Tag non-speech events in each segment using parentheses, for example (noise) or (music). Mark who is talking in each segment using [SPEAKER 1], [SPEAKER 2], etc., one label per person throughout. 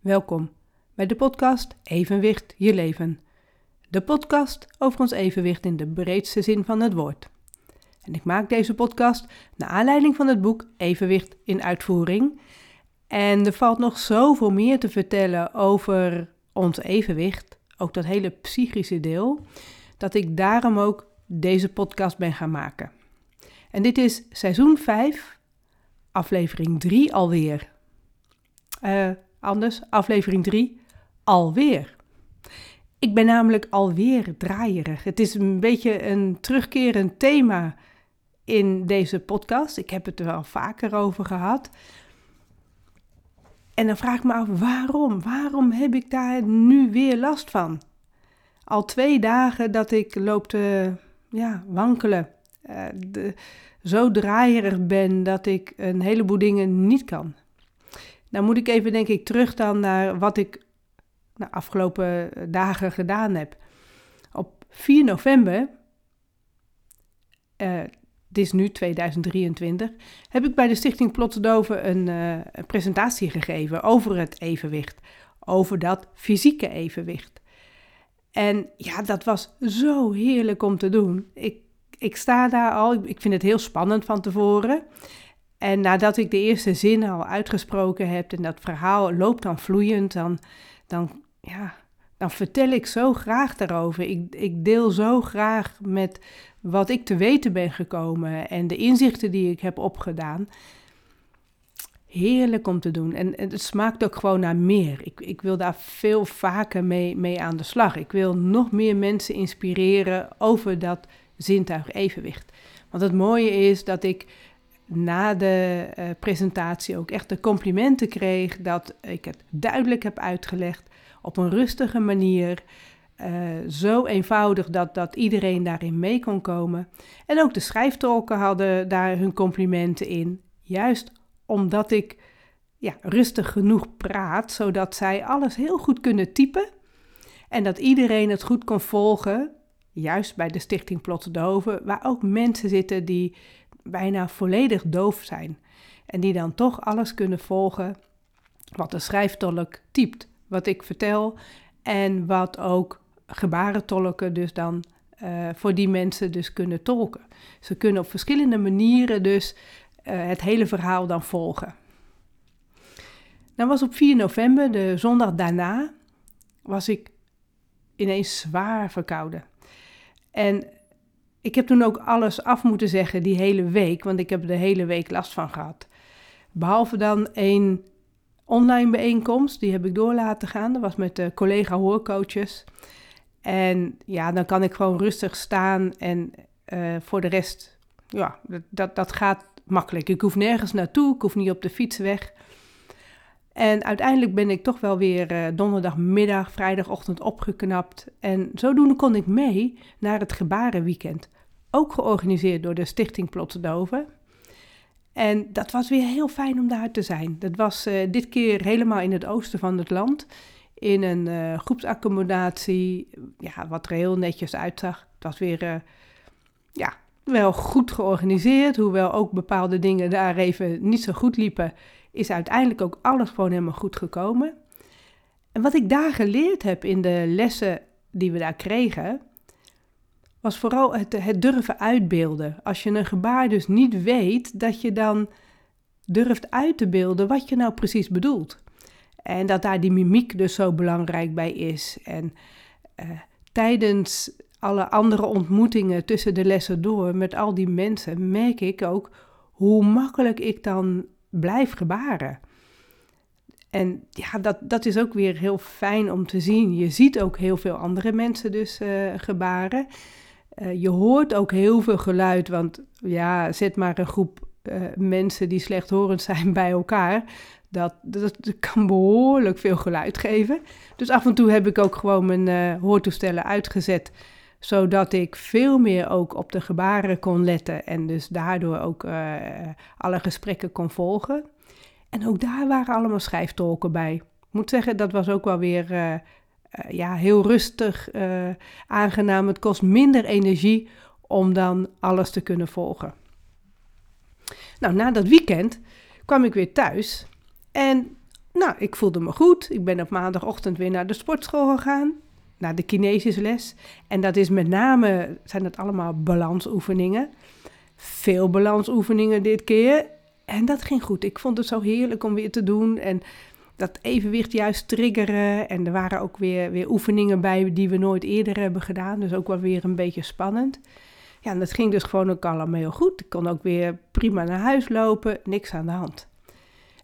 [SPEAKER 1] Welkom bij de podcast Evenwicht je leven. De podcast over ons evenwicht in de breedste zin van het woord. En ik maak deze podcast naar aanleiding van het boek Evenwicht in uitvoering. En er valt nog zoveel meer te vertellen over ons evenwicht, ook dat hele psychische deel, dat ik daarom ook deze podcast ben gaan maken. En dit is seizoen 5, aflevering 3 alweer. Uh, anders, aflevering 3, alweer. Ik ben namelijk alweer draaierig. Het is een beetje een terugkerend thema in deze podcast. Ik heb het er wel vaker over gehad. En dan vraag ik me af waarom? Waarom heb ik daar nu weer last van? Al twee dagen dat ik loop te ja, wankelen. Uh, de, zo draaierig ben dat ik een heleboel dingen niet kan. Nou moet ik even denk ik terug dan naar wat ik de afgelopen dagen gedaan heb. Op 4 november, uh, het is nu 2023, heb ik bij de Stichting Plotsedoven een, uh, een presentatie gegeven over het evenwicht. Over dat fysieke evenwicht. En ja, dat was zo heerlijk om te doen. Ik, ik sta daar al, ik vind het heel spannend van tevoren. En nadat ik de eerste zin al uitgesproken heb en dat verhaal loopt dan vloeiend, dan, dan, ja, dan vertel ik zo graag daarover. Ik, ik deel zo graag met wat ik te weten ben gekomen en de inzichten die ik heb opgedaan. Heerlijk om te doen. En, het smaakt ook gewoon naar meer. Ik, ik wil daar veel vaker mee, mee aan de slag. Ik wil nog meer mensen inspireren over dat zintuig evenwicht. Want het mooie is dat ik na de uh, presentatie ook echt de complimenten kreeg dat ik het duidelijk heb uitgelegd op een rustige manier. Uh, zo eenvoudig dat, dat iedereen daarin mee kon komen. En ook de schrijftolken hadden daar hun complimenten in. Juist omdat ik ja, rustig genoeg praat, zodat zij alles heel goed kunnen typen. En dat iedereen het goed kon volgen. Juist bij de Stichting Plotte Doven, waar ook mensen zitten die bijna volledig doof zijn. En die dan toch alles kunnen volgen wat de schrijftolk typt, wat ik vertel en wat ook gebarentolken dus dan uh, voor die mensen dus kunnen tolken. Ze kunnen op verschillende manieren dus uh, het hele verhaal dan volgen. Dan was op 4 november, de zondag daarna, was ik ineens zwaar verkouden. En ik heb toen ook alles af moeten zeggen die hele week, want ik heb de hele week last van gehad. Behalve dan één online bijeenkomst, die heb ik door laten gaan. Dat was met de collega hoorcoaches. En ja, dan kan ik gewoon rustig staan en uh, voor de rest, ja, dat, dat gaat makkelijk. Ik hoef nergens naartoe, ik hoef niet op de fiets weg. En uiteindelijk ben ik toch wel weer uh, donderdagmiddag, vrijdagochtend opgeknapt. En zodoende kon ik mee naar het Gebarenweekend. Ook georganiseerd door de Stichting Plotsedoven. En dat was weer heel fijn om daar te zijn. Dat was uh, dit keer helemaal in het oosten van het land. In een uh, groepsaccommodatie, ja, wat er heel netjes uitzag. Het was weer ja, wel goed georganiseerd. Hoewel ook bepaalde dingen daar even niet zo goed liepen is uiteindelijk ook alles gewoon helemaal goed gekomen. En wat ik daar geleerd heb in de lessen die we daar kregen, was vooral het, durven uitbeelden. Als je een gebaar dus niet weet, dat je dan durft uit te beelden wat je nou precies bedoelt. En dat daar die mimiek dus zo belangrijk bij is. En uh, tijdens alle andere ontmoetingen tussen de lessen door met al die mensen merk ik ook hoe makkelijk ik dan blijf gebaren. En ja, dat, dat is ook weer heel fijn om te zien. Je ziet ook heel veel andere mensen dus uh, gebaren. Uh, je hoort ook heel veel geluid, want ja, zet maar een groep uh, mensen die slechthorend zijn (laughs) bij elkaar. Dat, dat, dat, kan behoorlijk veel geluid geven. Dus af en toe heb ik ook gewoon mijn hoortoestellen uitgezet zodat ik veel meer ook op de gebaren kon letten en dus daardoor ook uh, alle gesprekken kon volgen. En ook daar waren allemaal schrijftolken bij. Ik moet zeggen, dat was ook wel weer uh, uh, ja, heel rustig, aangenaam. Het kost minder energie om dan alles te kunnen volgen. Nou, na dat weekend kwam ik weer thuis en Nou, ik voelde me goed. Ik ben op maandagochtend weer naar de sportschool gegaan, naar de kinesisles. En dat is met name, zijn dat allemaal balansoefeningen. Veel balansoefeningen dit keer. En dat ging goed. Ik vond het zo heerlijk om weer te doen. En dat evenwicht juist triggeren. En er waren ook weer, weer oefeningen bij die we nooit eerder hebben gedaan. Dus ook wel weer een beetje spannend. Ja, en dat ging dus gewoon ook allemaal heel goed. Ik kon ook weer prima naar huis lopen, niks aan de hand.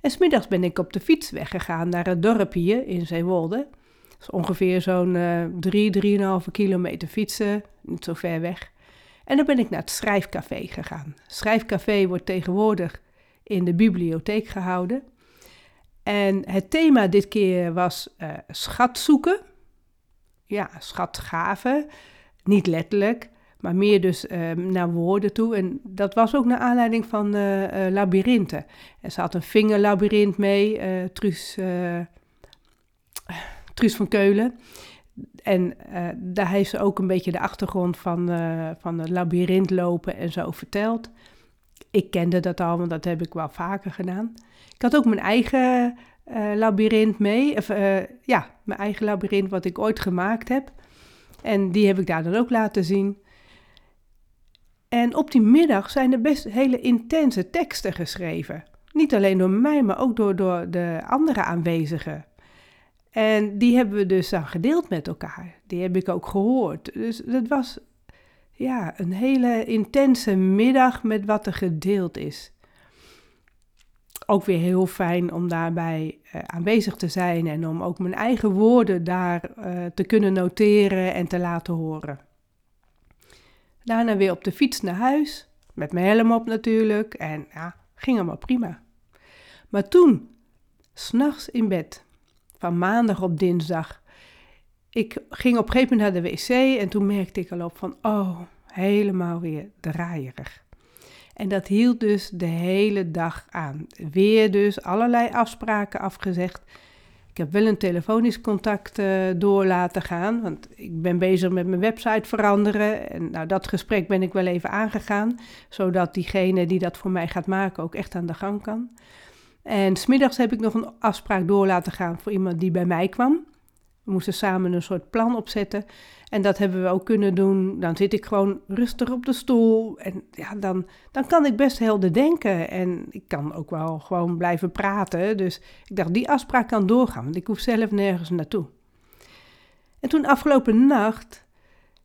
[SPEAKER 1] En smiddags ben ik op de fiets weggegaan naar het dorp hier in Zeewolde. Is ongeveer zo'n uh, drie, drieënhalve kilometer fietsen, niet zo ver weg. En dan ben ik naar het schrijfcafé gegaan. Schrijfcafé wordt tegenwoordig in de bibliotheek gehouden. En het thema dit keer was uh, schat zoeken. Ja, schatgaven. Niet letterlijk, maar meer dus uh, naar woorden toe. En dat was ook naar aanleiding van uh. En ze had een vingerlabyrint mee, Truus, Truus van Keulen. En daar heeft ze ook een beetje de achtergrond van, van het labyrint lopen en zo verteld. Ik kende dat al, want dat heb ik wel vaker gedaan. Ik had ook mijn eigen uh, labyrint mee. Of, ja, mijn eigen labyrint wat ik ooit gemaakt heb. En die heb ik daar dan ook laten zien. En op die middag zijn er best hele intense teksten geschreven. Niet alleen door mij, maar ook door, door de andere aanwezigen. En die hebben we dus dan gedeeld met elkaar. Die heb ik ook gehoord. Dus het was ja, een hele intense middag met wat er gedeeld is. Ook weer heel fijn om daarbij uh, aanwezig te zijn en om ook mijn eigen woorden daar uh, te kunnen noteren en te laten horen. Daarna weer op de fiets naar huis, met mijn helm op natuurlijk, en ja, ging allemaal prima. Maar toen, s'nachts in bed, van maandag op dinsdag, ik ging op een gegeven moment naar de wc en toen merkte ik al op van, oh, helemaal weer draaierig. En dat hield dus de hele dag aan. Weer dus allerlei afspraken afgezegd. Ik heb wel een telefonisch contact uh, door laten gaan, want ik ben bezig met mijn website veranderen. En nou, dat gesprek ben ik wel even aangegaan, zodat diegene die dat voor mij gaat maken ook echt aan de gang kan. En smiddags heb ik nog een afspraak door laten gaan voor iemand die bij mij kwam. We moesten samen een soort plan opzetten. En dat hebben we ook kunnen doen. Dan zit ik gewoon rustig op de stoel. En ja, dan, dan kan ik best helder denken. En ik kan ook wel gewoon blijven praten. Dus ik dacht, die afspraak kan doorgaan. Want ik hoef zelf nergens naartoe. En toen afgelopen nacht.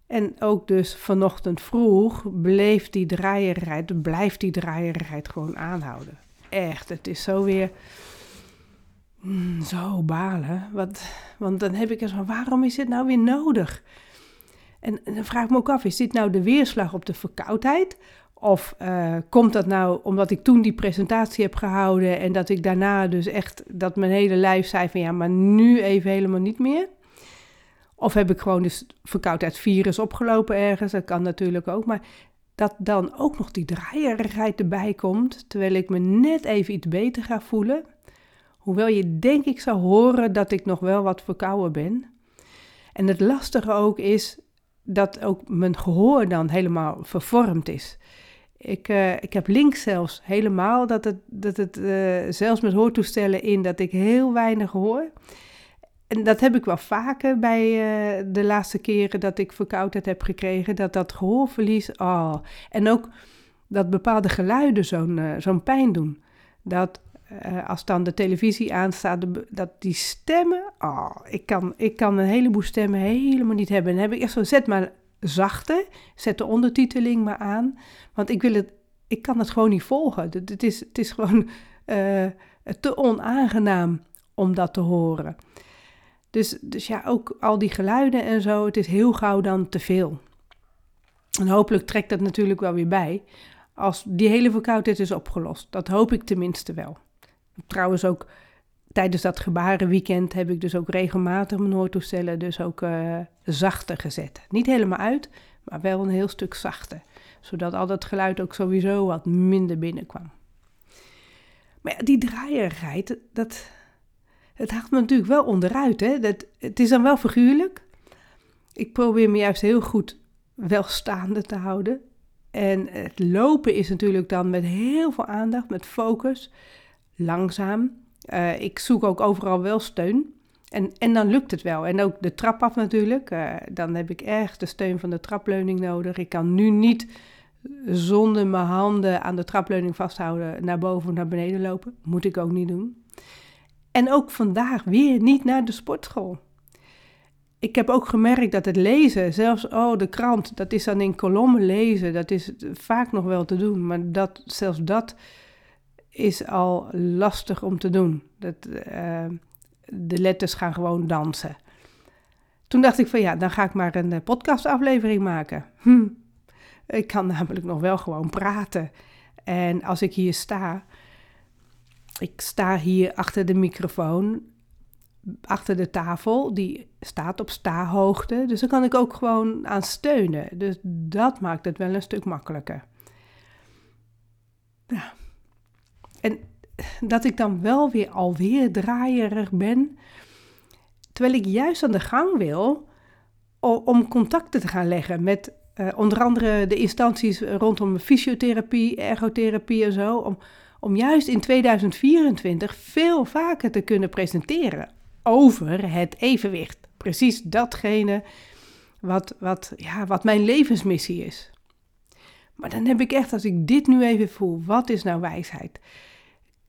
[SPEAKER 1] En ook dus vanochtend vroeg bleef die draaierigheid, blijft die draaierigheid gewoon aanhouden. Echt, het is zo weer mm, zo balen. Wat, want dan heb ik eens van, waarom is dit nou weer nodig? En, dan vraag ik me ook af, is dit nou de weerslag op de verkoudheid? Of uh, komt dat nou omdat ik toen die presentatie heb gehouden en dat ik daarna dus echt, dat mijn hele lijf zei van ja, maar nu even helemaal niet meer? Of heb ik gewoon dus verkoudheidsvirus opgelopen ergens? Dat kan natuurlijk ook. Maar dat dan ook nog die draaierigheid erbij komt, terwijl ik me net even iets beter ga voelen. Hoewel je denk ik zou horen dat ik nog wel wat verkouden ben. En het lastige ook is dat ook mijn gehoor dan helemaal vervormd is. Ik, uh, ik heb links zelfs helemaal dat het, dat het uh, zelfs met hoortoestellen in dat ik heel weinig hoor. En dat heb ik wel vaker bij uh, de laatste keren dat ik verkoudheid heb gekregen, dat dat gehoorverlies, oh. En ook dat bepaalde geluiden zo'n zo'n pijn doen. Dat uh, als dan de televisie aanstaat, dat die stemmen, oh, ik kan, ik kan een heleboel stemmen helemaal niet hebben. En dan heb ik echt zo, zet maar zachter, zet de ondertiteling maar aan, want ik wil het, ik kan het gewoon niet volgen. Het, is, het is gewoon te onaangenaam om dat te horen. Dus, dus ja, ook al die geluiden en zo, het is heel gauw dan te veel. En hopelijk trekt dat natuurlijk wel weer bij als die hele verkoudheid is opgelost. Dat hoop ik tenminste wel. Trouwens ook tijdens dat gebarenweekend heb ik dus ook regelmatig mijn hoortoestellen dus ook uh, zachter gezet. Niet helemaal uit, maar wel een heel stuk zachter. Zodat al dat geluid ook sowieso wat minder binnenkwam. Maar ja, die draaierigheid, dat, het haalt me natuurlijk wel onderuit. Hè? Dat, het is dan wel figuurlijk. Ik probeer me juist heel goed wel staande te houden. En het lopen is natuurlijk dan met heel veel aandacht, met focus langzaam. ik zoek ook overal wel steun. En, en dan lukt het wel. En ook de trap af natuurlijk. dan heb ik echt de steun van de trapleuning nodig. Ik kan nu niet zonder mijn handen aan de trapleuning vasthouden naar boven of naar beneden lopen. Moet ik ook niet doen. En ook vandaag weer niet naar de sportschool. Ik heb ook gemerkt dat het lezen, zelfs oh, de krant, dat is dan in kolommen lezen, dat is vaak nog wel te doen. Maar dat, zelfs dat is al lastig om te doen. Dat, uh, de letters gaan gewoon dansen. Toen dacht ik van ja, dan ga ik maar een eh, podcastaflevering maken. Hm. Ik kan namelijk nog wel gewoon praten. En als ik hier sta, ik sta hier achter de microfoon, achter de tafel, die staat op sta-hoogte. Dus dan kan ik ook gewoon aan steunen. Dus dat maakt het wel een stuk makkelijker. Ja. En dat ik dan wel weer alweer draaierig ben, terwijl ik juist aan de gang wil om contacten te gaan leggen met uh, onder andere de instanties rondom fysiotherapie, ergotherapie en zo, om, om juist in 2024 veel vaker te kunnen presenteren over het evenwicht. Precies datgene wat, wat, ja, wat mijn levensmissie is. Maar dan heb ik echt, als ik dit nu even voel, wat is nou wijsheid?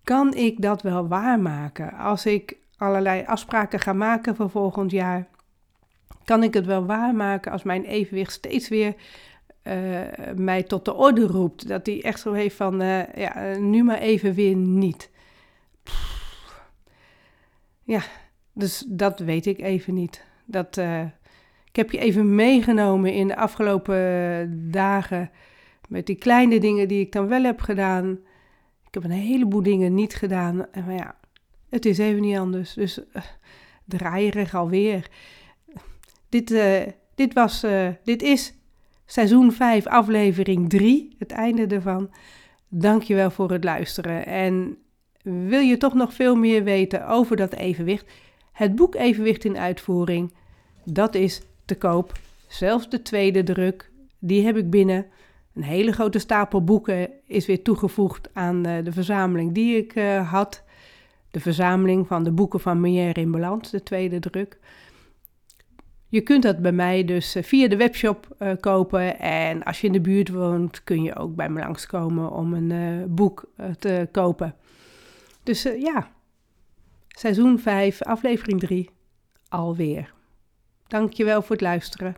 [SPEAKER 1] Kan ik dat wel waarmaken als ik allerlei afspraken ga maken voor volgend jaar? Kan ik het wel waarmaken als mijn evenwicht steeds weer uh, mij tot de orde roept? Dat hij echt zo heeft van, uh, ja, nu maar even weer niet. Ja, dus dat weet ik even niet. Dat, uh, ik heb je even meegenomen in de afgelopen dagen met die kleine dingen die ik dan wel heb gedaan. Ik heb een heleboel dingen niet gedaan. En maar ja, het is even niet anders. Dus uh, draaierig alweer. Dit, dit, was, dit is seizoen 5, aflevering 3, het einde ervan. Dankjewel voor het luisteren. En wil je toch nog veel meer weten over dat evenwicht? Het boek Evenwicht in Uitvoering, dat is te koop. Zelfs de tweede druk, die heb ik binnen. Een hele grote stapel boeken is weer toegevoegd aan uh, de verzameling die ik uh, had. De verzameling van de boeken van Meijer in Balans, de tweede druk. Je kunt dat bij mij dus uh, via de webshop kopen. En als je in de buurt woont, kun je ook bij me langskomen om een boek te kopen. Dus ja, Seizoen 5, aflevering 3, alweer. Dankjewel voor het luisteren.